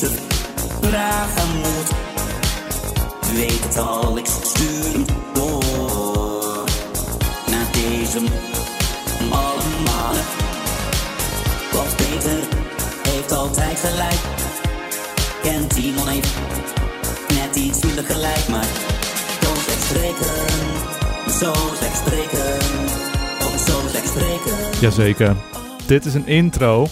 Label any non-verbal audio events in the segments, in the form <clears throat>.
deze vraag aan moet. Weet het al, ik stuur hem door. Naar deze allemaal. Want Peter heeft altijd gelijk. En Timon heeft net iets minder gelijk, maar zo slecht spreken, zo slecht spreken, zo spreken. Jazeker. Dit is een intro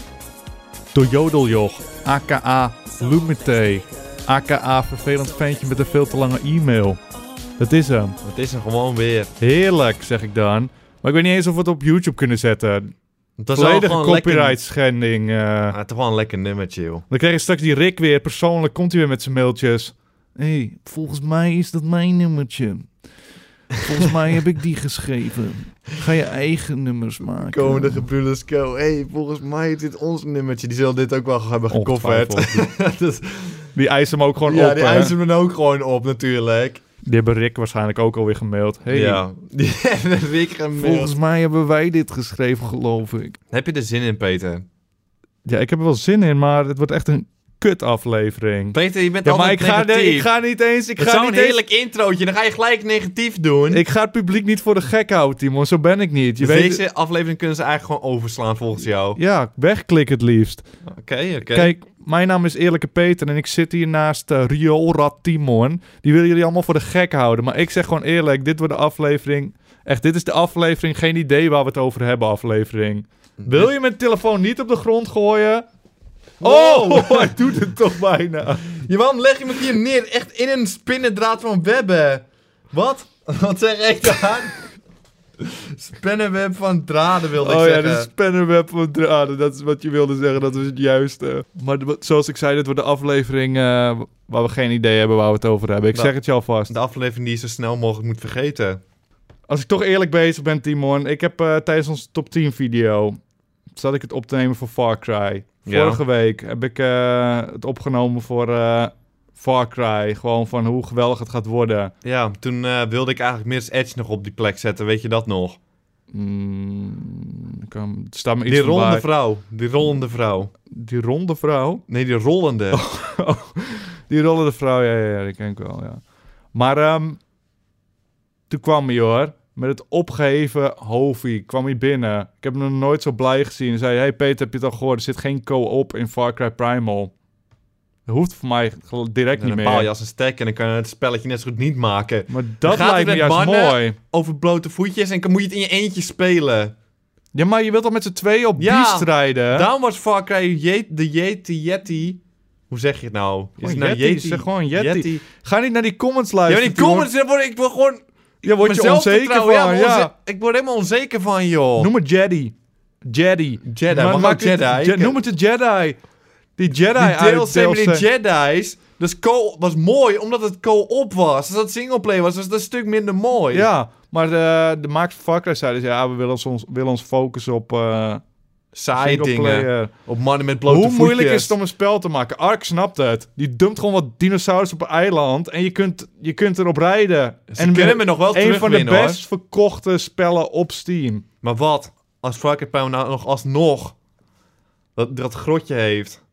door Jodeljoch, aka Lumete, aka vervelend ventje met een veel te lange e-mail. Dat is hem. Het is er gewoon weer. Heerlijk, zeg ik dan. Maar ik weet niet eens of we het op YouTube kunnen zetten. Was wel Volledige lekker- copyright schending. Ah, het is wel een lekker nummertje, joh. Dan krijg je straks die Rick weer. Persoonlijk komt hij weer met zijn mailtjes. Hé, hey, volgens mij is dat mijn nummertje. Volgens mij heb ik die geschreven. Ga je eigen nummers maken. Komende gebroeders Co. hey, volgens mij is dit ons nummertje. Die zullen dit ook wel hebben gekofferd. Dus, <laughs> Die eisen hem ook gewoon ja, op. die hè? eisen me ook gewoon op, natuurlijk. Die hebben Rick waarschijnlijk ook alweer gemaild. Hey, Ja, <laughs> die hebben Rick gemaild. volgens mij hebben wij dit geschreven, geloof ik. Heb je er zin in, Peter? Ja, ik heb er wel zin in, maar het wordt echt een kut aflevering. Peter, je bent Ja, maar ik ga, nee, ik ga niet eens... Ik Het ga niet eens heerlijk introotje. Dan ga je gelijk negatief doen. Ik ga het publiek niet voor de gek houden, Timon. Zo ben ik niet. Je Dus weet... deze aflevering kunnen ze eigenlijk gewoon overslaan volgens jou. Ja, wegklik het liefst. Oké, oké. Kijk, mijn naam is Eerlijke Peter en ik zit hier naast uh, Rioolrad Timon. Die willen jullie allemaal voor de gek houden. Maar ik zeg gewoon eerlijk, dit wordt de aflevering... Echt, dit is de aflevering, geen idee waar we het over hebben aflevering. Wil je mijn telefoon niet op de grond gooien? Oh, <laughs> hij doet het toch bijna. Waarom leg je me hier neer? Echt in een spinnendraad van webben. Wat? <laughs> Wat zeg ik daar? Spinnenweb van draden wilde ik Oh ja, zeggen. de spannenweb van draden. Dat is wat je wilde zeggen, dat was het juiste. Maar de- zoals ik zei, dit wordt de aflevering eh, waar we geen idee hebben waar we het over hebben. Ik Nou. zeg het je alvast. De aflevering die je zo snel mogelijk moet vergeten. Als ik toch eerlijk bezig ben, Timon. Ik heb eh, tijdens onze top 10 video... zat ik het op te nemen voor Far Cry. Ja. Vorige week heb ik eh, het opgenomen voor eh, Far Cry. Gewoon van hoe geweldig het gaat worden. Ja, toen eh, wilde ik eigenlijk Miss Edge nog op die plek zetten. Weet je dat nog? Mm, kan, staat me iets Die rollende bij. vrouw. Die rollende vrouw. Die ronde vrouw? Nee, die rollende. <laughs> Die rollende vrouw, ja, ja, ja, die ken ik wel, ja. Maar ehm, toen kwam hij hoor, met het opgeheven hoofdje, kwam hij binnen. Ik heb hem nog nooit zo blij gezien. Hij zei, hey Peter, heb je het al gehoord? Er zit geen co-op in Far Cry Primal. Dat hoeft voor mij direct niet dan meer. paal je als een stek en dan kan je het spelletje net zo goed niet maken. Maar dat lijkt me juist mooi. Over blote voetjes en dan moet je het in je eentje spelen. Ja, maar je wilt toch met z'n tweeën op Ja, die strijden? Daarom was Far Cry Ye- de Yeti Yeti. Hoe zeg je het nou? Is Gewoon het nou Yeti, zeg gewoon Yeti. Ga niet naar die comments Ja, luisteren. die comments, daar word ik word gewoon... Ja, word je onzeker van, Ja, ja. Ik word helemaal onzeker van, joh. Noem het Jedi. Jedi. Jedi, Maar het-. Je- noem het de Jedi. Die Jedi die uit DLC die Jedi's, dus co was mooi omdat het co-op was. Als dat singleplayer was, was het een stuk minder mooi. Ja, maar de, de makers van Far Cry zeiden... ze, Ja, we willen ons, willen ons focussen op eh Saaie dingen. Op mannen met blote Hoe moeilijk is het om een spel te maken? Ark snapt het. Die dumpt gewoon wat dinosaurus op een eiland... en je kunt, je kunt erop rijden. Ze en kunnen me nog wel Een van de hoor. best verkochte spellen op Steam. Maar wat? Als Cry Primal nou nog alsnog dat, dat grotje heeft.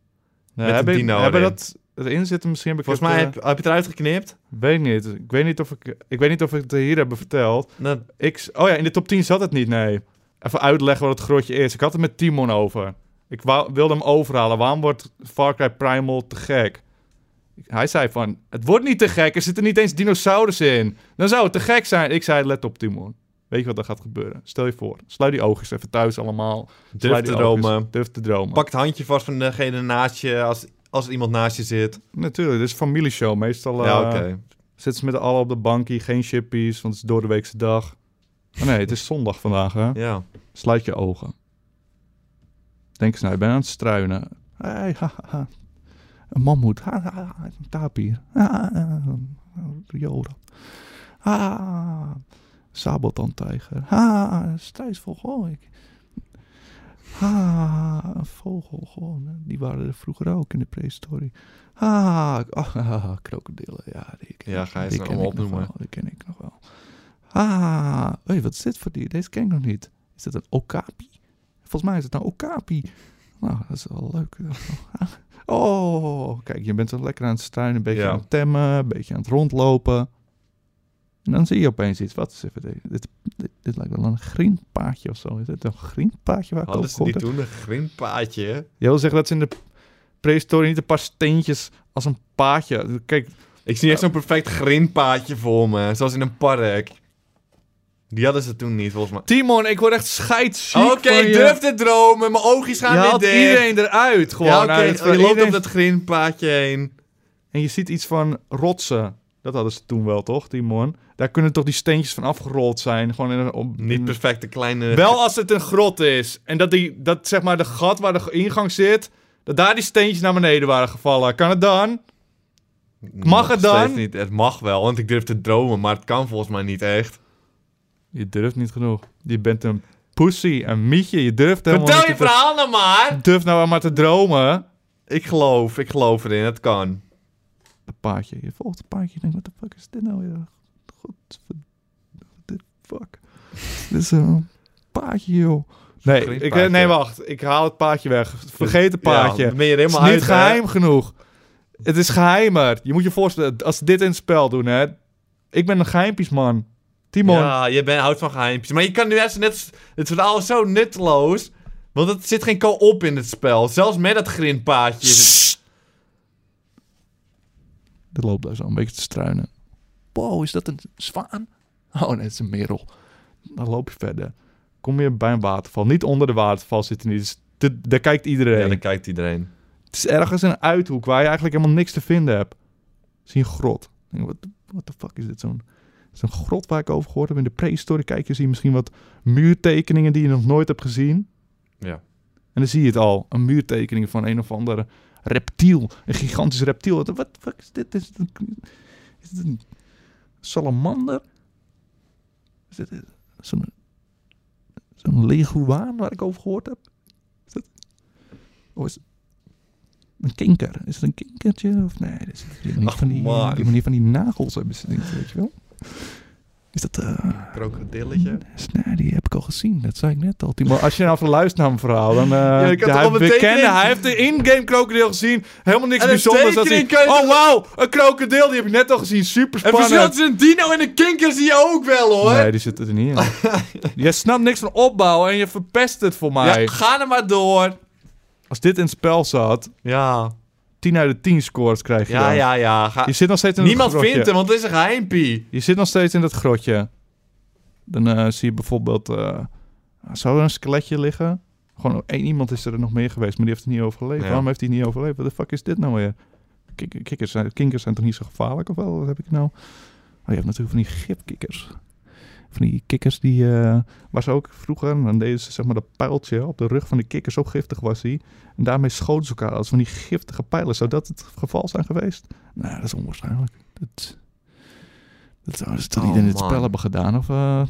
Ja, Met heb ik- dino hebben erin. dat erin zitten? Misschien heb ik Volgens het... mij eh, heb, heb je het eruit geknipt. Weet niet. Ik weet niet of ik... Ik weet niet of ik het hier heb verteld. Nou, Ik, oh ja, in de top 10 zat het niet, nee. Even uitleggen wat het grotje is. Ik had het met Timon over. Ik wilde hem overhalen. Waarom wordt Far Cry Primal te gek? Hij zei van, het wordt niet te gek. Er zitten niet eens dinosaurussen in. Dan zou het te gek zijn. Ik zei, let op Timon. Weet je wat er gaat gebeuren? Stel je voor. Sluit die ogen eens even thuis allemaal. durf te dromen. Durf te dromen. Pak het handje vast van degene naast je als, als er iemand naast je zit. Natuurlijk, dit is een familieshow. Meestal ja, eh, oké. zitten ze met allen op de bankie. Geen chippies, want het is door de weekse dag. Oh nee, het is zondag vandaag, hè? Ja. Sluit je ogen. Denk eens nou, je bent aan het struinen. Hey, ha, ha, ha. Een mammoet. Ha, ha, ha, Een tapir. Ha, ha, sabeltandtijger. Ha, een struisvogel. Oh, ik. Ha, een vogel. Gewoon, die waren er vroeger ook in de prehistorie. Ha, oh, krokodillen. Ja, die, ken- Ja, ga je ze allemaal opnoemen. Die ken ik nog wel. Ah, hey, wat is dit voor dier? Deze ken ik nog niet. Is dit een okapi? Volgens mij is het een okapi. Nou, dat is wel leuk. <laughs> Oh, kijk, je bent zo lekker aan het struinen, een beetje Ja. aan het temmen, een beetje aan het rondlopen. En dan zie je opeens iets. Wat is even dit? Dit, dit, dit lijkt wel een grindpaadje of zo. Is dit een grindpaadje waar ik Hadden over ze niet gehoord heb? toen een grindpaadje? Je wil zeggen dat ze in de prehistorie niet een paar steentjes als een paadje... Kijk, Ik zie echt zo'n perfect grindpaadje voor me. Zoals in een park. Die hadden ze toen niet, volgens mij. Timon, ik word echt scheidsziek Oké, ik je. durf te dromen. Mijn oogjes gaan Je weer haalt dicht. iedereen eruit gewoon. ja, oké. uit het- je loopt op dat grindpaadje heen. En je ziet iets van rotsen. Dat hadden ze toen wel, toch, Timon? Daar kunnen toch die steentjes van afgerold zijn. Gewoon in een, op, Niet perfecte kleine... Wel als het een grot is. En dat, die, dat zeg maar de gat waar de ingang zit... Dat daar die steentjes naar beneden waren gevallen. Kan het dan? mag het dan? Niet. Het mag wel, want ik durf te dromen. Maar het kan volgens mij niet echt. Je durft niet genoeg. Je bent een pussy, een mietje. Je durft helemaal Vertel je niet verhaal nou maar. Je durft nou maar te dromen. Ik geloof, ik geloof erin. Het kan. Een paardje. Je volgt een paardje. Je denkt, wat de fuck is dit nou weer? God, dit fuck. dit is een paardje, joh. Nee, ik, nee, wacht. Ik haal het paardje weg. Vergeet het paardje. Ja, dan ben je er het is helemaal niet uit, hè? geheim genoeg. Het is geheimer. Je moet je voorstellen, als ze dit in het spel doen, hè. Ik ben een geheimpiesman. Timon. Ja, je bent, houdt van geheimpjes. Maar je kan nu echt net... Het verhaal is zo nutteloos. Want er zit geen co-op in het spel. Zelfs met dat grindpaadje. Sst. Er loopt daar zo een beetje te struinen. Wow, is dat een zwaan? Oh nee, het is een merel. Dan loop je verder. Kom je bij een waterval. Niet onder de waterval zitten niet. Dus de- daar kijkt iedereen. Ja, dan kijkt iedereen. Het is ergens een uithoek waar je eigenlijk helemaal niks te vinden hebt. Zie een grot. Wat what the fuck is dit? Zo'n zo'n grot waar ik over gehoord heb. In de prehistorie kijk je zie je misschien wat muurtekeningen die je nog nooit hebt gezien. Ja. En dan zie je het al. Een muurtekening van een of andere reptiel. Een gigantisch reptiel. Wat wat fuck is dit? Is het een, is het een salamander? Is dit zo'n zo'n leguaan waar ik over gehoord heb? Is dat, of is het een kinker? Is het een kinkertje? Of nee, dat is die niet Ach, van die, van nagels hebben ze niet, weet je wel? Is dat... eh Krokodilletje. Nee, die heb ik al gezien. Dat zei ik net al. Als je nou even luistert naar mijn verhaal, dan... eh ik had hij, tekening? hij heeft de in-game krokodil gezien. Helemaal niks bijzonders. Dat hij, oh, wauw, een krokodil. Die heb je net al gezien. Super En verschil spannend. tussen een dino en een kinker zie je ook wel, hoor. Nee, die zit er niet in. <laughs> je snapt niks van opbouw en je verpest het voor mij. ja, ga er maar door. Als dit in het spel zat, Ja, 10 uit de 10 scores krijg je ja, dan. ja, ja. Ga... Je zit nog steeds in Niemand dat vindt hem, want het is een geheimpie. Je zit nog steeds in dat grotje. Dan eh, zie je bijvoorbeeld... eh, zou er een skeletje liggen? Gewoon één iemand is er nog meer geweest, maar die heeft het niet overleefd. Ja. Waarom heeft hij niet overleefd? Wat de fuck is dit nou weer? Kik- Kikkers zijn, kinkers zijn toch niet zo gevaarlijk of wel? Wat heb ik nou? Oh, je hebt natuurlijk van die gifkikkers. Van die kikkers die... eh ze ook vroeger... Dan deden ze zeg maar dat pijltje op de rug van die kikker. Zo giftig was hij. En daarmee schoten ze elkaar als van die giftige pijlen. Zou dat het geval zijn geweest? Nou, dat is onwaarschijnlijk. Dat, dat zouden ze toch Oh, niet in het spel hebben gedaan? Of... eh,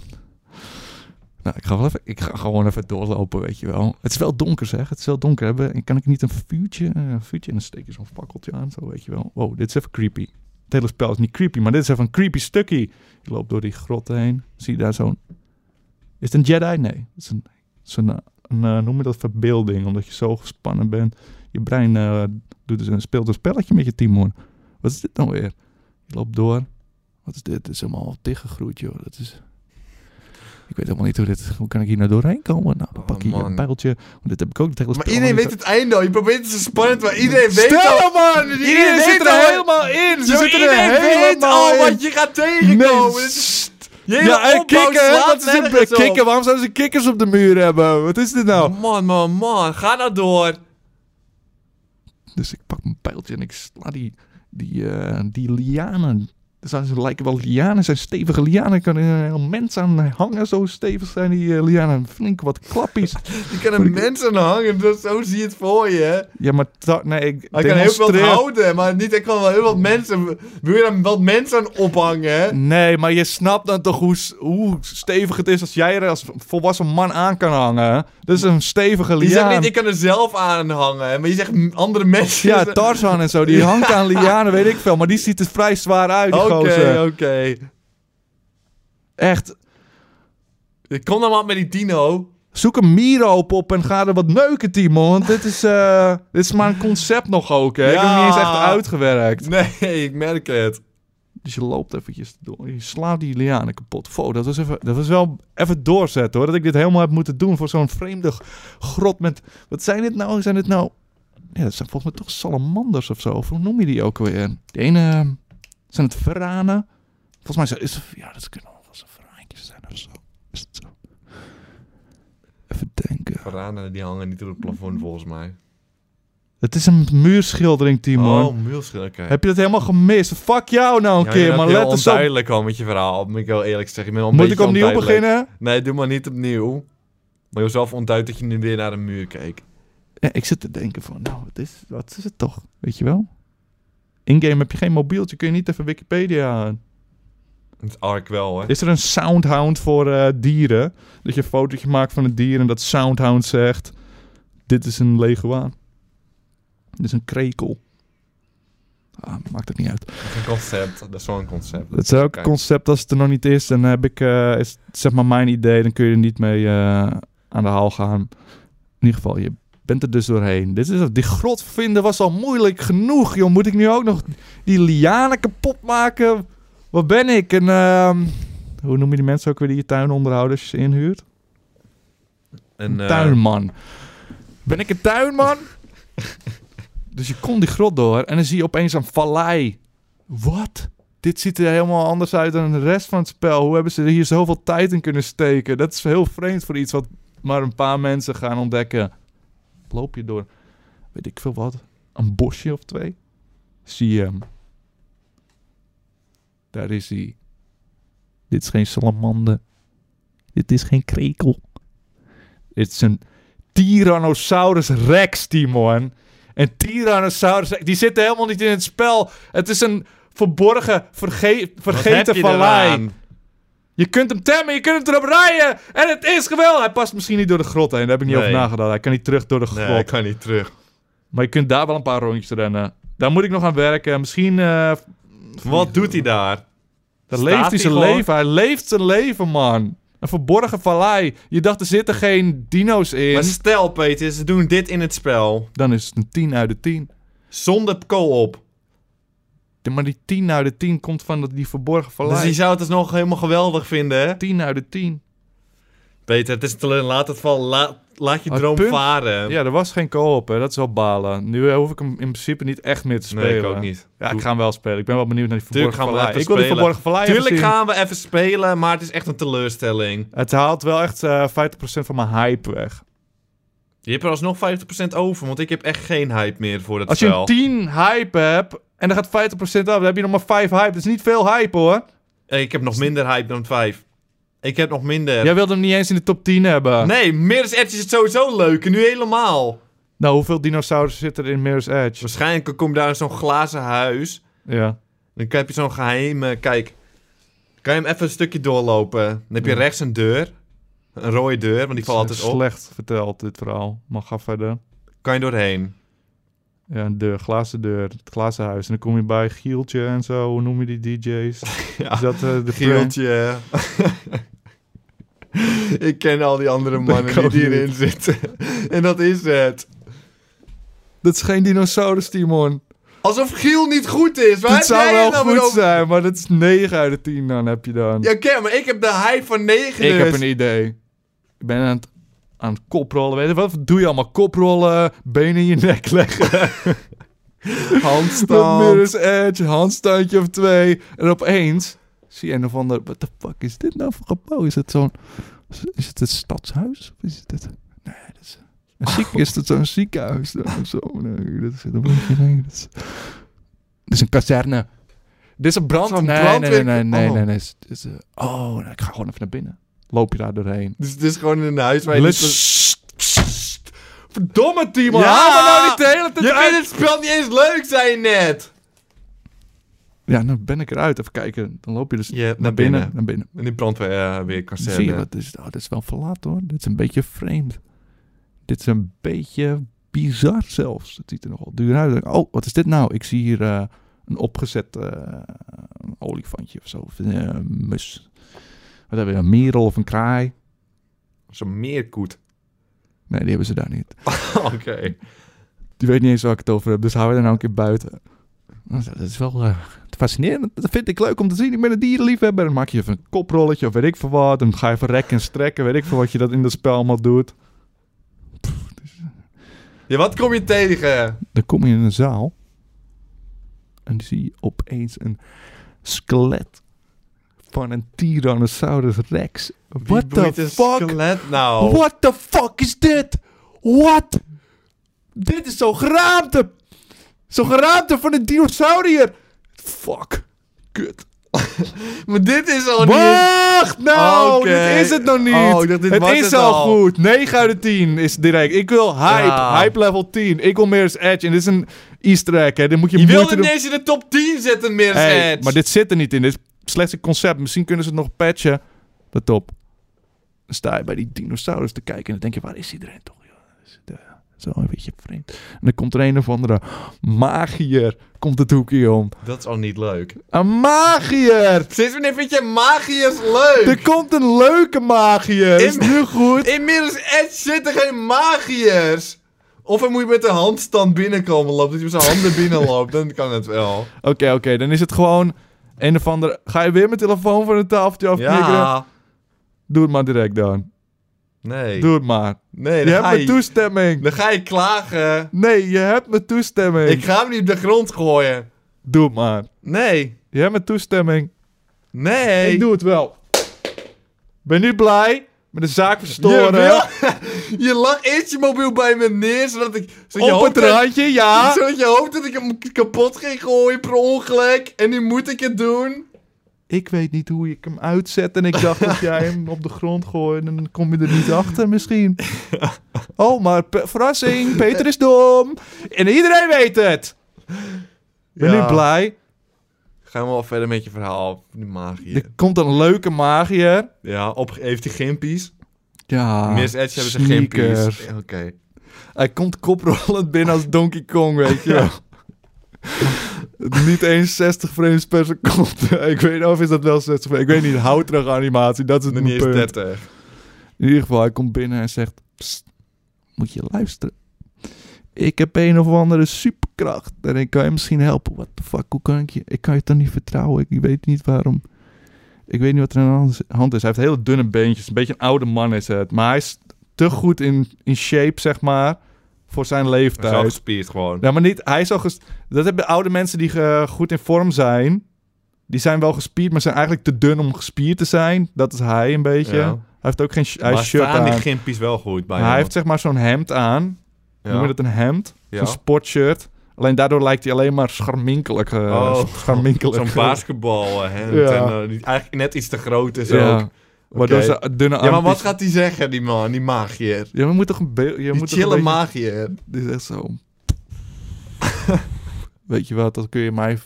Nou, ik ga, wel even, ik ga gewoon even doorlopen, weet je wel. Het is wel donker, zeg. Het is wel donker. Hebben. Kan ik niet een vuurtje, een vuurtje en dan steek je zo'n fakkeltje aan, zo weet je wel. Wow, dit is even creepy. Het hele spel is niet creepy, maar dit is even een creepy stukje. Je loopt door die grot heen. Zie je daar zo'n... Is het een Jedi? Nee. Het is een, zo'n, eh, noem je dat, verbeelding, omdat je zo gespannen bent. Je brein eh, doet dus een, speelt een spelletje met je Timon. Wat is dit nou weer? Je loopt door. Wat is dit? Het is helemaal dichtgegroeid, joh. Dat is... Ik weet helemaal niet hoe dit... Hoe kan ik hier nou doorheen komen? Nou, dan Oh, pak je man. een pijltje. Want dit heb ik ook Maar iedereen weet het einde al. Je probeert het zo spannend, maar iedereen weet Stel al... man! Iedereen, zit weet er al- helemaal in! Ze zitten er iedereen weet helemaal al wat je gaat tegenkomen. Nee. Je Ja, en opbouw kikken, wat is dit? Kikken, waarom zouden ze kikkers op de muur hebben? Wat is dit nou? Man, man, man. Ga nou door. Dus ik pak mijn pijltje en ik sla die, die, eh, die lianen. Dus ze lijken wel lianen, zijn stevige lianen. Kan er een heel mens aan hangen, zo stevig zijn die eh, lianen. Flink wat klappies. Je kan een mens aan hangen, dus zo zie je het voor je. hè. ja, maar nee, ik Hij kan heel veel houden, maar niet, ik kan wel heel wat mensen... Wil je daar wat mensen aan ophangen, hè? Nee, maar je snapt dan toch hoe, hoe stevig het is als jij er als volwassen man aan kan hangen. Dat is een stevige Je liaan. zegt niet, ik kan er zelf aan hangen, maar je zegt andere mensen... Ja, Tarzan en zo, die <laughs> hangt aan lianen, weet ik veel. Maar die ziet er vrij zwaar uit, gozer. oké. Echt, Kom dan maar met die dino. Zoek een mieroop op en ga er wat neuken, Timon. Want dit is, eh, dit is maar een concept nog ook, hè. Ik heb hem niet eens echt Ja. uitgewerkt. Nee, ik merk het. Dus je loopt eventjes door. Je slaat die lianen kapot. Fo, dat was, even, dat was wel even doorzetten, hoor. Dat ik dit helemaal heb moeten doen voor zo'n vreemde grot met... Wat zijn dit nou? Zijn dit nou... Ja, dat zijn volgens mij toch salamanders of zo. Of hoe noem je die ook weer? De ene... Zijn het veranen? Volgens mij is het... Ja, dat kunnen wel eens veraantjes zijn of zo. Is het zo? Even denken. Varanen die hangen niet op het plafond volgens mij. Het is een muurschildering, Timon. Oh, muurschil, oké. Heb je dat helemaal gemist? Fuck jou nou een Ja, keer, heel Let eens op. onduidelijk al met je verhaal, moet ik heel eerlijk zeggen. Ik ben een Moet ik opnieuw beginnen? Nee, doe maar niet opnieuw. Maar jezelf ontuit dat je nu weer naar de muur keek. Ja, ik zit te denken van, nou, wat is, wat is het toch? Weet je wel? In-game heb je geen mobieltje, kun je niet even Wikipedia aan. Het ark wel, hè. Is er een soundhound voor eh, dieren? Dat je een fotootje maakt van een dier en dat soundhound zegt... Dit is een leguaan. Dit is een krekel. Ah, maakt het niet uit. Dat is een concept. Dat is wel een concept. Het is ook een concept als het er nog niet is. Dan heb ik, eh, is zeg maar mijn idee. Dan kun je er niet mee eh, aan de haal gaan. In ieder geval, je bent er dus doorheen. Dit is, die grot vinden was al moeilijk genoeg, joh. Moet ik nu ook nog die lianen kapot maken? Wat ben ik? Een, ehm, hoe noem je die mensen ook weer die je tuin onderhouden als je ze inhuurt? Een, eh, Tuinman. Ben ik een tuinman? <laughs> dus je komt die grot door en dan zie je opeens een vallei. Wat? Dit ziet er helemaal anders uit dan de rest van het spel. Hoe hebben ze er hier zoveel tijd in kunnen steken? Dat is heel vreemd voor iets wat maar een paar mensen gaan ontdekken. Loop je door, weet ik veel wat, een bosje of twee? Zie je hem. Daar is hij. Dit is geen salamander. Dit is geen krekel. Dit is een Tyrannosaurus Rex, Timon. En Tyrannosaurus Rex, die zitten helemaal niet in het spel. Het is een verborgen, verge vergeten vallei. Je kunt hem temmen, je kunt hem erop rijden. En het is geweldig. Hij past misschien niet door de grot heen. Daar heb ik niet Nee. over nagedacht. Hij kan niet terug door de grot. Nee, ik kan niet terug. Maar je kunt daar wel een paar rondjes rennen. Daar moet ik nog aan werken. Misschien... eh, Wat doet hij daar? Daar Staat leeft hij hij zijn gewoon? leven. Hij leeft zijn leven, man. Een verborgen vallei. Je dacht, er zitten geen dino's in. Maar stel, Peter, ze doen dit in het spel. Dan is het een 10 uit de 10. Zonder co-op. Maar die 10 uit de 10 komt van dat- die verborgen vallei. Dus je zou het dus nog helemaal geweldig vinden, hè? 10 uit de 10. Peter, het is te laat het val. Laat, laat je droom punt- varen. Ja, er was geen co-op, hè. Dat is wel balen. Nu eh, hoef ik hem in principe niet echt meer te spelen. nee, ik ook niet. Ja, ik ga hem wel spelen. Ik ben wel benieuwd naar die verborgen Tuurlijk gaan we vallei. Ik wil die verborgen vallei Tuurlijk gaan we even spelen, maar het is echt een teleurstelling. Het haalt wel echt eh 50% van mijn hype weg. Je hebt er alsnog 50% over, want ik heb echt geen hype meer voor dat Als je spel. een 10 hype hebt en er gaat 50% af, dan heb je nog maar 5 hype. Dat is niet veel hype, hoor. Ik heb nog minder hype dan 5. Ik heb nog minder. Jij wilde hem niet eens in de top 10 hebben. Nee, Mirror's Edge is het sowieso leuk. En nu helemaal. Nou, hoeveel dinosaurus zitten er in Mirror's Edge? Waarschijnlijk kom je daar in zo'n glazen huis. Ja. Dan heb je zo'n geheime... Kijk, kan je hem even een stukje doorlopen. Dan heb je Ja. rechts een deur. Een rode deur, want die valt altijd op. Slecht verteld, dit verhaal. Maar ga verder. Kan je doorheen. Ja, een deur, glazen deur, het glazen huis. En dan kom je bij Gieltje en zo. Hoe noem je die DJ's? <laughs> Ja, Is dat eh, de Gieltje. <laughs> ik ken al die andere <laughs> mannen die hierin niet. zitten. en dat is het. Dat is geen dinosaurus, Timon. Alsof Giel niet goed is. Waar Het zou wel goed over? zijn, maar dat is 9 uit de 10 dan heb je dan. Ja, oké, maar ik heb de hype van 9 ik dus. heb een idee. Ik ben aan het, aan het koprollen. Weet je wat doe je allemaal? Koprollen, benen in je nek leggen. handstand. Mirror's Edge, handstandje of twee. En opeens zie je een of ander... What the fuck is dit nou voor gebouw? Is het zo'n... Is het het stadshuis? Of is het... Nee, dat is... Een ziek, Is het zo'n ziekenhuis? dan of zo? Nee, dat is... Dat nee, dat is... Dit is een kazerne. Dit is een brand... Nee, nee, brandweer- nee, nee, nee, oh. nee, nee. Eh, oh, nou, gewoon even naar binnen. Loop je daar doorheen. Dus het is gewoon in een huis waar je Let's... niet... Verdomme, Timo. Ja! Haal me nou niet de hele tijd Je uit. vindt het spel niet eens leuk, zei je net. Ja, dan ben ik eruit. Even kijken. Dan loop je dus Je, naar, binnen. Naar binnen. In die brandweer uh, weer Dan zie je, wat is, oh, is wel verlaten hoor. Dit is een beetje vreemd. Dit is een beetje bizar zelfs. Het ziet er nogal duur uit. Oh, wat is dit nou? Ik zie hier eh, een opgezet eh, olifantje of zo. Of mus. Wat hebben we? Een merel of een kraai? Zo'n meerkoet. Nee, die hebben ze daar niet. <laughs> Oké. Die weet niet eens waar ik het over heb, dus houden we er nou een keer buiten. Nou, Dat is wel eh, fascinerend. Dat vind ik leuk om te zien. Ik ben een dierenliefhebber. Dan maak je even een koprolletje of weet ik veel wat. Dan ga je even rekken en strekken. Weet ik veel wat je dat in dat spel allemaal doet. Ja, wat kom je tegen? Dan kom je in een zaal. En dan zie je opeens een skelet van een Tyrannosaurus Rex. What the fuck? nou? What the fuck is dit? What? Dit is zo'n geraamte. Zo'n geraamte van een dinosaurier. Fuck. Kut. <laughs> Maar dit is al niet... Wacht nou, dit is het nog niet. Oh, dit het is het al goed. 9 uit de 10 is direct. Ik wil hype. Ja. Hype level 10. Ik wil meer Edge. En dit is een easter egg. Hè. Dit moet je, Je wilde ineens in de top 10 zetten, meer Hey, Edge. maar dit zit er niet in. Dit is slechts een concept. Misschien kunnen ze het nog patchen. De top. Dan sta je bij die dinosaurus te kijken. En dan denk je, waar is iedereen toch? joh? Dat eh, Zo een beetje vreemd. En dan komt er een of andere magier. Komt het hoekje om. Dat is al niet leuk. Een magier! Sinds wanneer vind je magiërs leuk? Er komt een leuke magier. Is nu goed. Inmiddels zitten geen magiërs. Of hij moet met de handstand binnenkomen lopen. Dat hij met zijn handen binnenloopt. Dan kan het wel. Oké, oké. Dan is het gewoon een of andere... Ga je weer mijn telefoon van een tafeltje afknikkeren? Ja. Doe het maar direct dan. Nee. Doe het maar. Nee, Je hebt mijn je, toestemming. dan ga je klagen. Nee, je hebt mijn toestemming. Ik ga hem niet op de grond gooien. Doe het maar. Nee. Je hebt mijn toestemming. Nee. Ik doe het wel. Ben nu blij met de zaak je, verstoren. wil, <laughs> je lag eerst je mobiel bij me neer, zodat ik... Zodat je Op het dat- randje, ja. Zodat je hoopt dat ik hem kapot ging gooien per ongeluk. En nu moet ik het doen. Ik weet niet hoe ik hem uitzet en ik dacht dat jij hem op de grond gooit en dan kom je er niet achter misschien. <laughs> Oh, maar pe- verrassing, Peter is dom. En iedereen weet het. Ben Ja. nu blij. Gaan we wel verder met je verhaal. Die magie. Er komt een leuke magier. Ja, op, heeft hij gimpies? Ja, Miss Edge hebben ze gimpies. Oké. Hij komt koprollend binnen als Donkey Kong, weet je wel. <laughs> niet eens 60 frames per seconde. <laughs> ik weet niet of is dat wel 60 frames. Ik weet niet, houterige animatie, dat is het niet punt. 30. In ieder geval, hij komt binnen en zegt... "Psst, moet je luisteren. Ik heb een of andere superkracht. En ik kan je misschien helpen. What the fuck, hoe kan ik je... Ik kan je toch niet vertrouwen? Ik weet niet waarom... Ik weet niet wat er aan de hand is. Hij heeft hele dunne beentjes. Een beetje een oude man is het. Maar hij is te goed in, in shape, zeg maar... Voor zijn leeftijd. gespierd gewoon. Ja, maar niet... Hij is al ges- Dat hebben oude mensen die eh, goed in vorm zijn... Die zijn wel gespierd, maar zijn eigenlijk te dun om gespierd te zijn. Dat is hij een beetje. Ja. Hij heeft ook geen hij maar shirt staan aan. die gimpies wel goed bij hij heeft zeg maar zo'n hemd aan. Ja. Noem je dat een hemd? Zo'n sportshirt. Alleen daardoor lijkt hij alleen maar scharminkelijk. eh, Oh, scharminkelijk. Zo'n basketbal eh, hemd. En, eh, die eigenlijk net iets te groot is ook. Oké. ze dunne Ja, maar wat gaat hij zeggen, die man, die magier? Ja, maar moet toch een beeld... Je Die moet chille beetje- magier. Dit is echt zo... <laughs> Weet je wat, dat kun je mij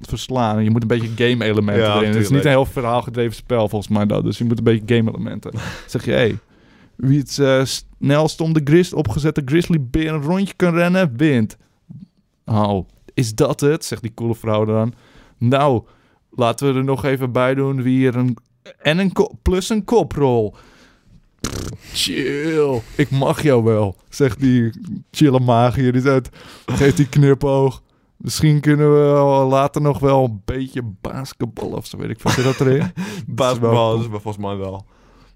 verslaan. Je moet een beetje game-elementen Ja, erin. Het is niet een heel verhaalgedreven spel volgens mij dat. Dus je moet een beetje game-elementen. <laughs> Zeg je, hé, hey, wie het eh, snelst om de gris opgezette grizzly beer een rondje kan rennen, wint. Oh, is dat het? Zegt die coole vrouw dan. Nou, laten we er nog even bij doen wie er een... En een plus een koprol. Pff, Chill. Ik mag jou wel, zegt die chille magier. Die zegt, geeft die knipoog. Misschien kunnen we later nog wel een beetje basketbal of zo, weet ik veel. Zit dat erin? <laughs> Basketbal, is volgens mij wel.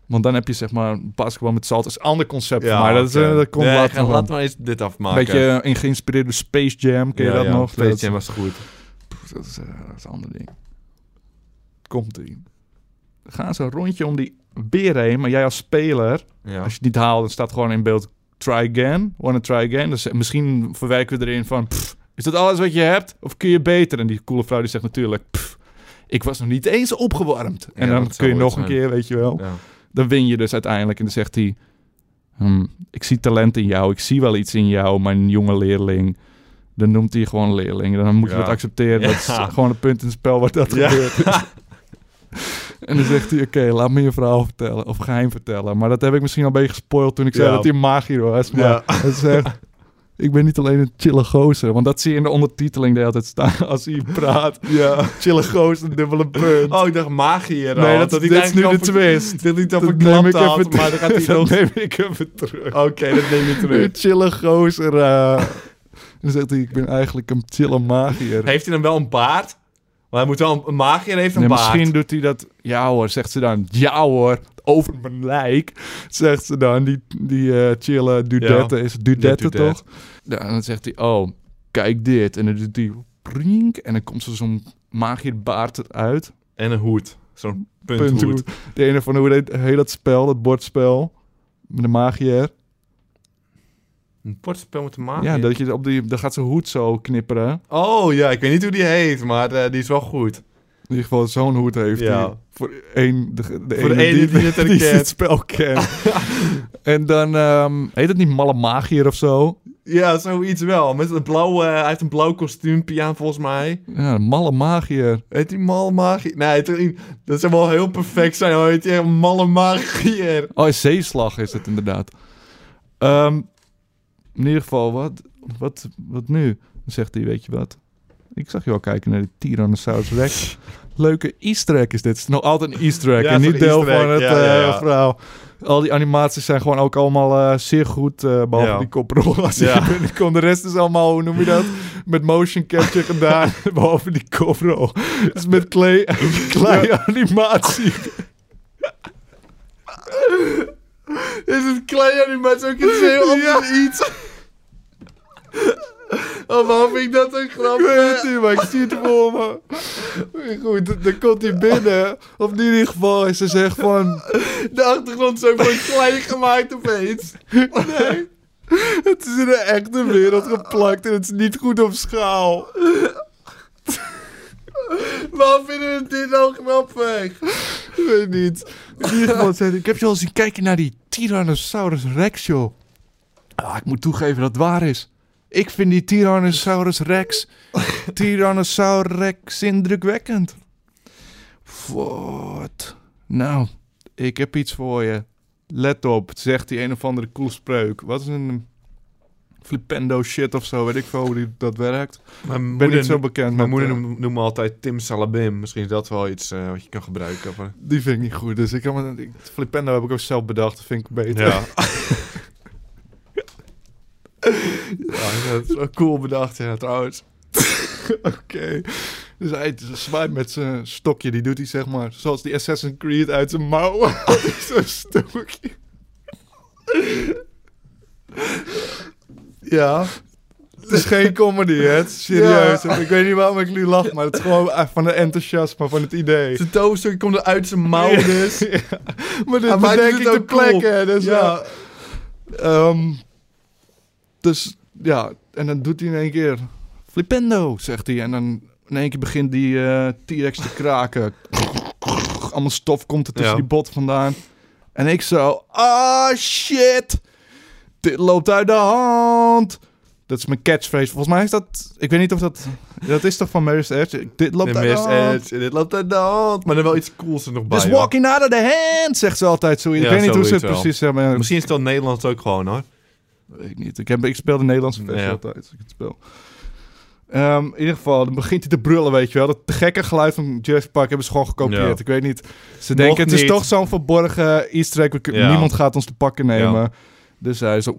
Want dan heb je zeg maar basketbal met zalt. Is een ander concept Ja, mij. Dat, is, eh, dat komt Nee, later. Laten we eens dit afmaken. beetje eh, in geïnspireerde Space Jam, ken je Ja, dat ja, nog? Space Dat- Jam was goed. Pff, Dat is, eh, dat is een ander ding. Komt ie. We gaan zo een rondje om die beer heen, maar jij als speler, als je het niet haalt, dan staat gewoon in beeld try again, wanna try again. Dus misschien verwerken we erin van, pff, is dat alles wat je hebt? Of kun je beter? En die coole vrouw die zegt natuurlijk, pff, ik was nog niet eens opgewarmd. En Ja, dan kun je nog een keer, weet je wel. Ja. Dan win je dus uiteindelijk. En dan zegt hij, hm, ik zie talent in jou, ik zie wel iets in jou, mijn jonge leerling. Dan noemt hij je gewoon leerling. Dan moet je Ja. dat accepteren. Dat is <laughs> gewoon een punt in het spel waar dat Ja. gebeurt. <laughs> En dan zegt hij, oké, laat me je verhaal vertellen. Of geheim vertellen. Maar dat heb ik misschien al een beetje gespoild toen ik zei Ja. dat hij een magier was. Maar Ja. het zegt, Ik ben niet alleen een chille gozer. Want dat zie je in de ondertiteling de hele tijd staan <laughs> als hij praat. Ja. Chille gozer, dubbele punt. Oh, ik dacht magier. nee, dat, dit is nu de twist. Verklapt neem ik had, even maar dan gaat hij <laughs> dat nog... neem ik even terug. Oké, dat neem je terug. Een <laughs> chille gozer. eh. dan zegt hij, ik ben eigenlijk een chille magier. Heeft hij dan wel een baard? Maar hij moet wel een, magier heeft een Nee, baard. misschien doet hij dat... Ja hoor, zegt ze dan. Ja hoor, over mijn lijk. Zegt ze dan. Die, die eh, chille dudette. Is dudette toch? Ja, en dan zegt hij, oh, kijk dit. En dan doet hij... Prink, en dan komt zo zo'n magierbaard eruit. En een hoed. Zo'n punthoed. Punthoed. De ene van hoe heet, heet dat spel, dat bordspel. Met de magier. Een bordspel met een magier? Ja, dat je op die, dan gaat zijn hoed zo knipperen. Oh ja, ik weet niet hoe die heet, maar eh, die is wel goed. In ieder geval zo'n hoed heeft Ja. hij. Voor één, de, de Voor de ene ene die het die het spel kent. <laughs> en dan heet heet het niet Malle Magier of zo. Ja, zoiets wel. Met een blauw, eh, hij heeft een blauw kostuumpje aan volgens mij. Ja, Malle Magier. Heet die malle magier? Nee, het is- dat zou wel heel perfect zijn. Hoe heet die echt malle magier? Oh, zeeslag is het inderdaad. Ehm, in ieder geval, wat, wat, wat nu? Dan zegt hij, weet je wat? Ik zag je wel kijken naar die Tyrannosaurus Rex. <laughs> Leuke easter egg is dit. Het is nog altijd een easter egg. Ja, en is niet deel van het Ja, ja, eh, ja. verhaal. Al die animaties zijn gewoon ook allemaal eh, zeer goed. eh, behalve die koprol. <laughs> Als Ja. je binnenkomt. De rest is allemaal, hoe noem je dat? <laughs> Met motion capture gedaan. behalve die koprol. Dus met klei, klei animatie. <laughs> Is het klein animatie ook iets heel anders iets? Oh, waarom vind ik dat een grap? Ik weet het niet, maar ik zie het voor me. Goed, dan- komt hij binnen. Of in ieder geval is ze zegt van... De achtergrond is ook gewoon klein gemaakt opeens. Nee, het is in de echte wereld geplakt en het is niet goed op schaal. Waarom vinden we dit nou grappig? Weet niet. Hij, ik heb je al zien kijken naar die Tyrannosaurus Rex, joh. Ah, ik moet toegeven dat het waar is. Ik vind die Tyrannosaurus Rex, Tyrannosaurus Rex indrukwekkend. Wat? Nou, ik heb iets voor je. Let op, zegt die een of andere cool spreuk. Wat is een flipendo shit of zo, weet ik veel hoe die, dat werkt. Mijn ben niet zo bekend Mijn met, moeder eh, noemt, noemt me altijd Tim Salabim. Misschien is dat wel iets eh, wat je kan gebruiken. Maar... Die vind ik niet goed, dus ik kan ik, flipendo heb ik ook zelf bedacht, dat vind ik beter. Ja. <laughs> ja, dat is wel cool bedacht, ja, trouwens. <laughs> Oké. Dus hij zwaait met zijn stokje. Die doet hij zeg maar zoals die Assassin's Creed uit zijn mouw. <laughs> Zo'n stokje. Ja. Het is geen comedy, hè? Het is serieus. Ik weet niet waarom ik nu lach, maar het is gewoon echt van de enthousiasme van het idee. Zijn toverstuk komt er uit zijn mouw dus. <laughs> Ja. Maar dit maakt bedenk het ik ook cool. plekke. Dus Ja. ja. Ehm, dus ja, en dan doet hij in één keer flipendo, zegt hij. En dan in één keer begint die eh, T-Rex te kraken. Allemaal stof komt er tussen die bot vandaan. En ik zo, ah shit, dit loopt uit de hand. Dat is mijn catchphrase. Volgens mij is dat, ik weet niet of dat, dat is toch van Mary's Edge. Dit loopt De uit de hand. Edge, dit loopt uit de hand. Maar er wel iets cools er nog bij. Just hoor. walking out of the hand, zegt ze altijd zo. Ik Ja, weet niet hoe ze het wel. precies hebben. Misschien is het Nederlands ook gewoon hoor. Weet ik niet. Ik, heb, ik speel de Nederlandse versie Ja. altijd als ik het speel. Ehm, in ieder geval, dan begint hij te brullen, weet je wel. Dat gekke geluid van Jurassic Park hebben ze gewoon gekopieerd. Ja. Ik weet niet. Ze denken, het is toch zo'n verborgen easter egg. Ja. Niemand gaat ons te pakken nemen. Ja. Dus hij zo...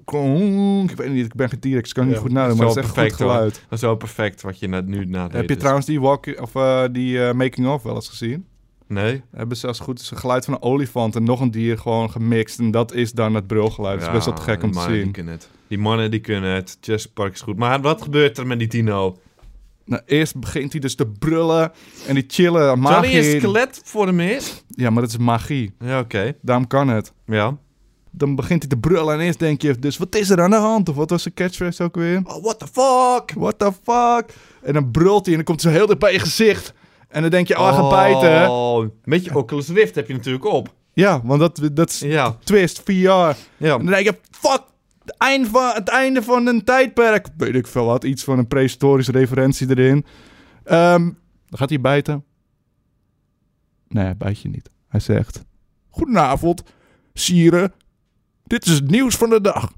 Ik weet niet, ik ben geen T-Rex. Ik kan niet goed nadenken, maar het is echt goed perfect, hoor. geluid. Dat is wel perfect wat je nu nadeed. Heb je dus. trouwens die, walk of, eh, die eh, making-of wel eens gezien? Nee? Hebben ze als het goed is een geluid van een olifant en nog een dier gewoon gemixt. En dat is dan het brulgeluid. Dat is best wel te gek om te Die zien. kunnen het. Die mannen die kunnen het. Jurassic Park is goed. Maar wat gebeurt er met die dino? Nou, eerst begint hij dus te brullen en die chillen Terwijl magie. hij een skelet voor hem is? Ja, maar dat is magie. Ja, oké. Daarom kan het. Ja. Dan begint hij te brullen en eerst denk je dus, wat is er aan de hand? Of wat was de catchphrase ook weer? Oh, what the fuck? What the fuck? En dan brult hij en dan komt hij zo heel dicht bij je gezicht. En dan denk je, oh, hij gaat bijten. Oh, met je Oculus Rift heb je natuurlijk op. Ja, want dat, dat is Ja. twist, VR. Ja. En dan denk je, fuck, het einde van, het einde van een tijdperk. Weet ik veel wat, iets van een prehistorische referentie erin. Ehm, dan gaat hij bijten. Nee, bijt je niet. Hij zegt, goedenavond, sieren. Dit is het nieuws van de dag.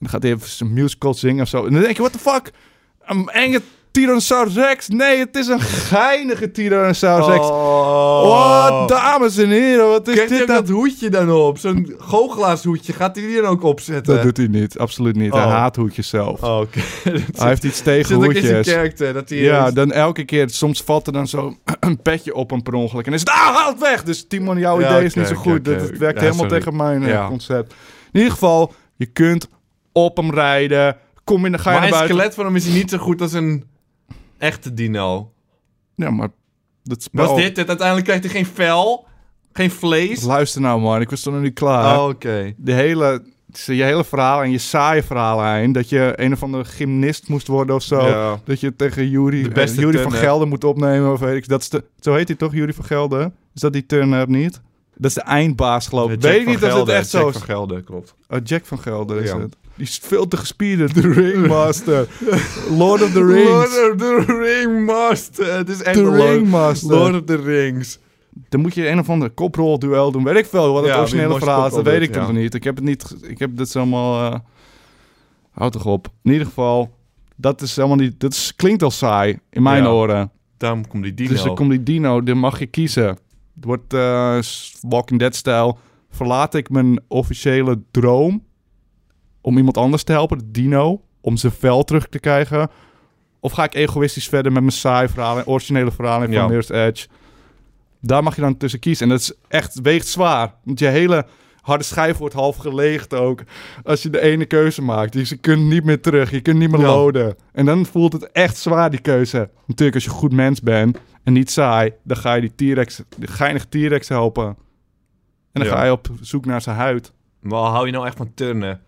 dan gaat hij even zijn musical zingen of zo. En dan denk je, what the fuck? Een enge Tyrannosaurus Rex? Nee, het is een geinige Tyrannosaurus Rex. Oh, dames en heren, wat is dit nou? dat hoedje dan op? Zo'n goochelaars-hoedje. Gaat hij die dan ook opzetten? Dat doet hij niet, absoluut niet. Hij Oh. haat hoedjes zelf. Oh, oké. <laughs> Hij heeft iets tegen Zit ook in zijn hoedjes. Dat hij Ja, is- dan elke keer, soms valt er dan zo <clears throat> een petje op hem per ongeluk. En is het, ah, haal het weg! Dus Timon, jouw Ja, idee is niet zo goed. Dat, het werkt Ja, helemaal sorry. tegen mijn eh, Ja. concept. In ieder geval, je kunt op hem rijden. Kom in de ga je maar naar een buiten. skelet van hem is hij niet zo goed als een echte dino. Ja, maar dat spel... Was dit het? Uiteindelijk krijgt hij geen vel, geen vlees. Luister nou man, ik was toch nog niet klaar. Oh, oké. De hele, je hele verhaal en je saaie verhaallijn. Dat je een of andere gymnast moest worden of zo. Ja. Dat je tegen Jury, De eh, beste Jury van turner. Gelder moet opnemen. Of weet ik. Dat is de, zo heet hij toch, Jury van Gelder? Is dat die turner niet? Dat is de eindbaas, geloof ik. Jack Weet niet of het echt zo Jack is. van Gelder, klopt. Oh, Jack van Gelder is Ja. het. Die is veel te gespierde. The Ringmaster. <laughs> Lord of the Rings. Lord of the Ringmaster. Het is echt Lord, Ringmaster. Lord of the Rings. Dan moet je een of andere koprol-duel doen. Weet ik veel wat het Ja, originele verhaal is. Dat weet ik nog ja. niet. Ik heb het niet... Ik heb dit allemaal... eh Houd toch op. In ieder geval... Dat is helemaal niet... Dat is, klinkt al saai. In mijn Ja. oren. Daarom komt die dino. Dus dan komt die dino. Dan mag je kiezen. Het wordt eh, Walking Dead-stijl. Verlaat ik mijn officiële droom... Om iemand anders te helpen. De dino. Om zijn vel terug te krijgen. Of ga ik egoïstisch verder met mijn saai verhalen. Originele verhalen van Ja. Mirror's Edge. Daar mag je dan tussen kiezen. En dat is echt weegt zwaar. Want je hele harde schijf wordt half geleegd ook. Als je de ene keuze maakt. Dus je kunt niet meer terug. Je kunt niet meer Ja. loaden. En dan voelt het echt zwaar, die keuze. Natuurlijk, als je een goed mens bent en niet saai... dan ga je die T-Rex, die geinige T-Rex helpen. En dan Ja. ga je op zoek naar zijn huid. Maar hou je nou echt van turnen?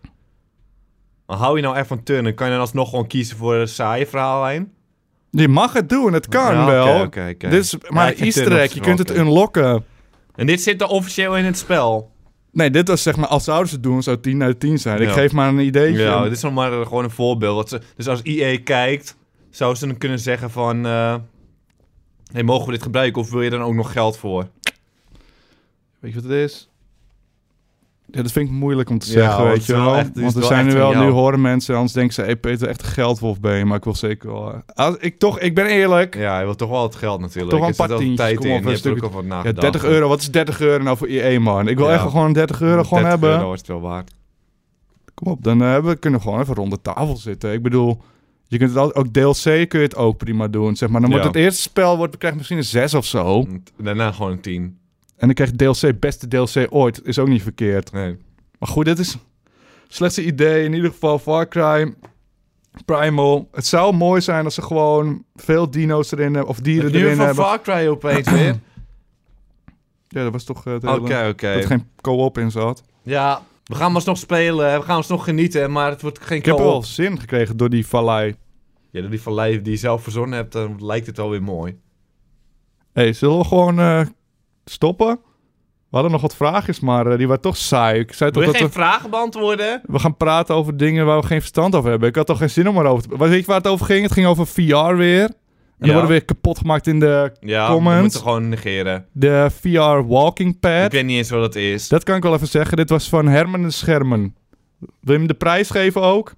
Maar hou je nou echt van turnen? Kan je dan alsnog gewoon kiezen voor een saaie verhaallijn? Je mag het doen, het kan Ja, wel. Dit is Ja, maar vind easter egg. Je kunt het unlocken. En dit zit er officieel in het spel. Nee, dit was zeg maar, als zouden ze het doen, zou het 10 uit 10 zijn. Ik Ja. geef maar een ideetje. Ja, dit is nog maar eh, gewoon een voorbeeld. Dus als EA kijkt, zou ze dan kunnen zeggen van... eh hey, mogen we dit gebruiken of wil je dan ook nog geld voor? Weet je wat het is? Ja, dat vind ik moeilijk om te zeggen, weet je wel echt- Want er wel zijn nu wel, nu horen mensen, anders denken ze, hey Peter, echt een geldwolf ben je. Maar ik wil zeker wel... eh, Als, ik, toch, ik ben eerlijk. Ja, je wilt toch wel het geld natuurlijk. Toch wel een paar tientjes, tijd kom op, een stuk- wat Ja, nagedacht. 30 euro, wat is 30 euro nou voor EA, man? Ik wil Ja. echt gewoon 30 euro gewoon 30 hebben. euro is het wel waard. Kom op, dan eh, we kunnen we gewoon even rond de tafel zitten. Ik bedoel, je kunt het al- ook DLC kun je het ook prima doen, zeg maar. Dan wordt Ja. het eerste spel, wordt, krijgt misschien een 6 of zo. Daarna gewoon een 10. En dan krijg je DLC, beste DLC ooit. Is ook niet verkeerd. Nee. Maar goed, dit is slechtste idee. In ieder geval Far Cry Primal. Het zou mooi zijn als ze gewoon veel dino's erin hebben. Of dieren Heb je nu erin van hebben. Far Cry opeens weer? <clears throat> Ja, dat was toch eh, Oké, oké. Dat er geen co-op in zat. Ja, we gaan maar nog spelen. We gaan ons nog genieten, maar het wordt geen Ik heb wel zin gekregen door die vallei. Ja, door die vallei die je zelf verzonnen hebt, dan lijkt het alweer mooi. hey, zullen we gewoon eh, stoppen? We hadden nog wat vraagjes, maar eh, die waren toch saai. Ik zei toch Wil je dat geen we, vragen beantwoorden? we gaan praten over dingen waar we geen verstand over hebben. Ik had toch geen zin om erover te... Weet je waar het over ging? Het ging over VR weer. En Ja. dan worden we weer kapot gemaakt in de, Ja, Comments. we moeten gewoon negeren. de VR walking pad. Ik weet niet eens wat het is. Dat kan ik wel even zeggen. Dit was van Herman de Schermen. Wil je hem de prijs geven ook?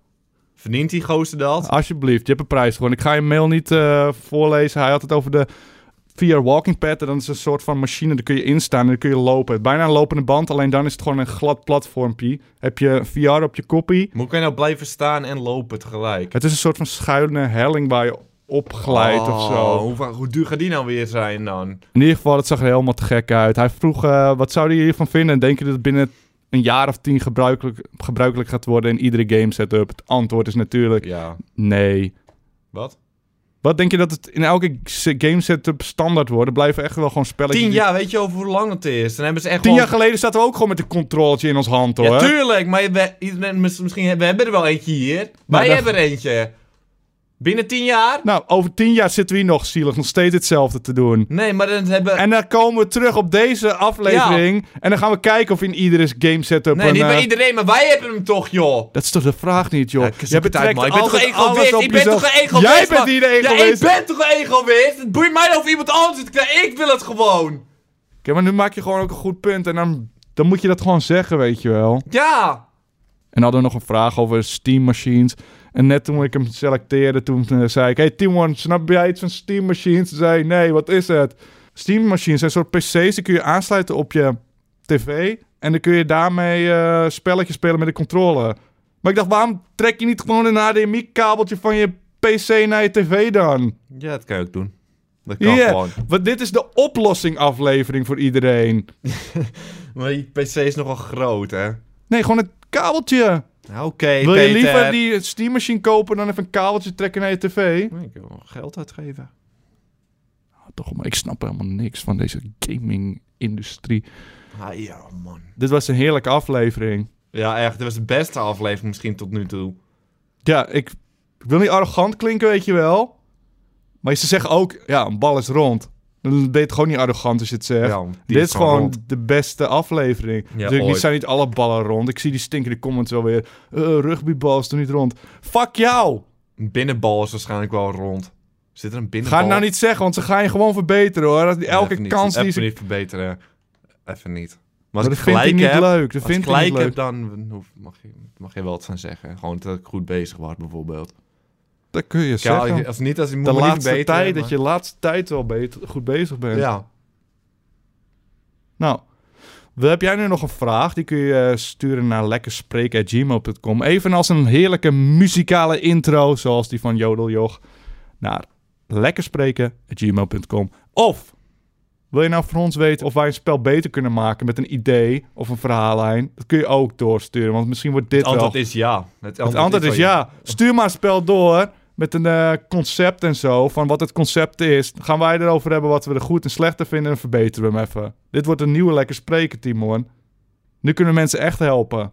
Verdient die gozer dat? Alsjeblieft, je hebt een prijs gewoon. Ik ga je mail niet eh, voorlezen. Hij had het over de VR walking pad. En dat is een soort van machine. Daar kun je instaan en dan kun je lopen. Bijna een lopende band, alleen dan is het gewoon een glad platformpje. Heb je VR op je koppie. Hoe kan je nou blijven staan en lopen tegelijk? Het is een soort van schuine helling waar je op glijdt of Oh, zo. Hoe, va- hoe duur gaat die nou weer zijn dan? In ieder geval, het zag er helemaal te gek uit. Hij vroeg, eh, wat zou je hiervan vinden? Denk je dat het binnen een jaar of tien gebruikelijk, gebruikelijk gaat worden in iedere game setup? Het antwoord is natuurlijk Ja. nee. Wat? Wat denk je dat het in elke game setup standaard wordt? Er blijven echt wel gewoon spelletjes... Tien jaar, weet je over hoe lang het is? Dan hebben ze echt Tien gewoon... jaar geleden zaten we ook gewoon met een controletje in ons hand, hoor. Ja, tuurlijk, maar we, misschien hebben we hebben er wel eentje hier. Wij dat- hebben er eentje. Binnen tien jaar? Nou, over tien jaar zitten we hier nog zielig, nog steeds hetzelfde te doen. Nee, maar dan hebben... En dan komen we terug op deze aflevering. En dan gaan we kijken of in iedere game setup... nee, een, niet bij eh, iedereen, maar wij hebben hem toch, joh. Dat is toch de vraag niet, joh. Ja, Jij betrekt man. Ik ben toch een egoïst? Ik ben toch een egoïst? Jij bent man? hier de Ja, ik egoïst. ben toch een egoïst? Het boeit mij of iemand anders het krijgt. Ik wil het gewoon. Oké, maar nu maak je gewoon ook een goed punt. En dan, dan moet je dat gewoon zeggen, weet je wel. Ja. En hadden we nog een vraag over Steam machines. En net toen ik hem selecteerde, toen eh, zei ik... Hey Timon, snap jij iets van Steam machines? Toen zei nee, wat is het? Steam machines zijn soort PC's, die kun je aansluiten op je tv. En dan kun je daarmee eh, spelletjes spelen met de controller. Maar ik dacht, waarom trek je niet gewoon een HDMI-kabeltje van je PC naar je tv dan? Ja, dat kan je ook doen. Dat kan Ja, gewoon. want dit is de oplossing aflevering voor iedereen. <laughs> Maar die PC is nogal groot, hè? Nee, gewoon een kabeltje. Nou, Oké, Wil je Peter. liever die Steam machine kopen dan even een kabeltje trekken naar je tv? Nee, Ik wil wel geld uitgeven. Toch, maar ik snap helemaal niks van deze gaming-industrie. Ah, ja, man. Dit was een heerlijke aflevering. Ja, echt. Dit was de beste aflevering misschien tot nu toe. Ja, ik, ik wil niet arrogant klinken, weet je wel. Maar ze zeggen ook, ja, een bal is rond. Dan ben je het gewoon niet arrogant als je het zegt. Ja, die Dit is gewoon rond. de beste aflevering. Ja, niet ooit. zijn niet alle ballen rond. Ik zie die stinkende comments wel weer. Uh, rugbybal is toch niet rond? Fuck jou! Een binnenbal is waarschijnlijk wel rond. Zit er een binnenbal? Ga het nou niet zeggen, want ze gaan je gewoon verbeteren hoor. Dat- Elke Even niet. kans die Even ze... niet verbeteren. Even niet. Maar Maar dat ik hij gelijk niet heb, leuk. Dat als ik niet gelijk leuk. heb, dan hoef- mag je, mag je wel wat gaan zeggen. Gewoon dat ik goed bezig was, bijvoorbeeld. Dat kun je Ja, zeggen. als niet, als ik moet de laatste verbeteren, tijd, maar- dat je de laatste tijd wel beter, goed bezig bent. Ja. Nou, we- heb jij nu nog een vraag? Die kun je eh, sturen naar lekkerspreken.gmail.com. Evenals een heerlijke muzikale intro, zoals die van Jodeljoch, naar lekkerspreken.gmail.com. Of wil je nou van ons weten of wij een spel beter kunnen maken met een idee of een verhaallijn? Dat kun je ook doorsturen, want misschien wordt dit Het antwoord wel... is ja. Het Het antwoord is ja. Stuur maar een spel door met een eh, concept en zo, van wat het concept is. Dan gaan wij erover hebben wat we er goed en slecht aan vinden en verbeteren we hem even. Dit wordt een nieuwe lekker spreken, Timon. Nu kunnen mensen echt helpen.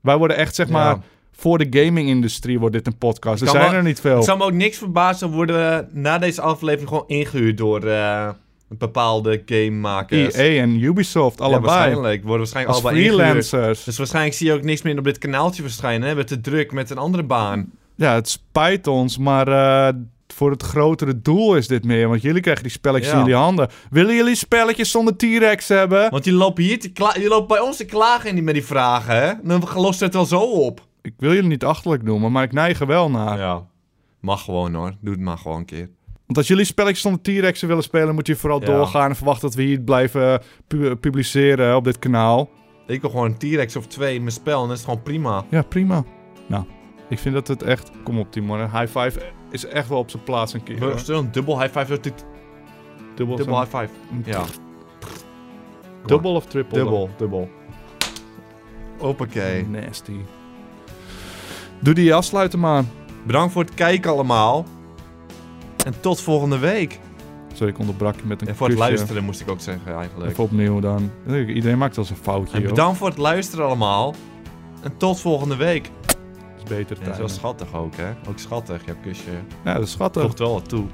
Wij worden echt, zeg Ja. maar, voor de gaming-industrie wordt dit een podcast. Er zijn er niet veel. Het zou me ook niks verbazen worden na deze aflevering gewoon ingehuurd door eh, een bepaalde gamemakers. EA en Ubisoft, Ja, allebei. waarschijnlijk. Worden waarschijnlijk Als allebei ingehuurd. freelancers. Dus waarschijnlijk zie je ook niks meer op dit kanaaltje verschijnen. Hè? Hebben we te druk met een andere baan. Ja, het spijt ons, maar eh, voor het grotere doel is dit meer. Want jullie krijgen die spelletjes Ja. in jullie handen. Willen jullie spelletjes zonder T-Rex hebben? Want die lopen hier te kla- die lopen bij ons te klagen in die, met die vragen, hè? Dan lost het wel zo op. Ik wil jullie niet achterlijk noemen, maar ik neig er wel naar. Ja. Mag gewoon hoor. Doe het maar gewoon een keer. Want als jullie spelletjes zonder T-Rexen willen spelen, moet je vooral Ja. doorgaan en verwachten dat we hier blijven pu- publiceren op dit kanaal. Ik wil gewoon een T-Rex of twee in mijn spel en dat is gewoon prima. Ja, prima. Nou, ik vind dat het echt... Kom op, Timon. Een high five is echt wel op zijn plaats een keer. We zullen een dubbel high five. dit- Dubbel, Dubbel high five. Ja. dubbel of triple? Dubbel, dubbel. Hoppakee. Nasty. Doe die afsluiten maar. Bedankt voor het kijken allemaal. En tot volgende week. Sorry, ik onderbrak je met een En voor het kusje. luisteren moest ik ook zeggen eigenlijk. Even opnieuw dan. Iedereen maakt wel eens een foutje, En joh. bedankt voor het luisteren allemaal. En tot volgende week. Dat is beter Ja, dat is wel schattig ook, hè? Ook schattig, jouw kusje. Ja, dat is schattig. Voegt wel wat toe.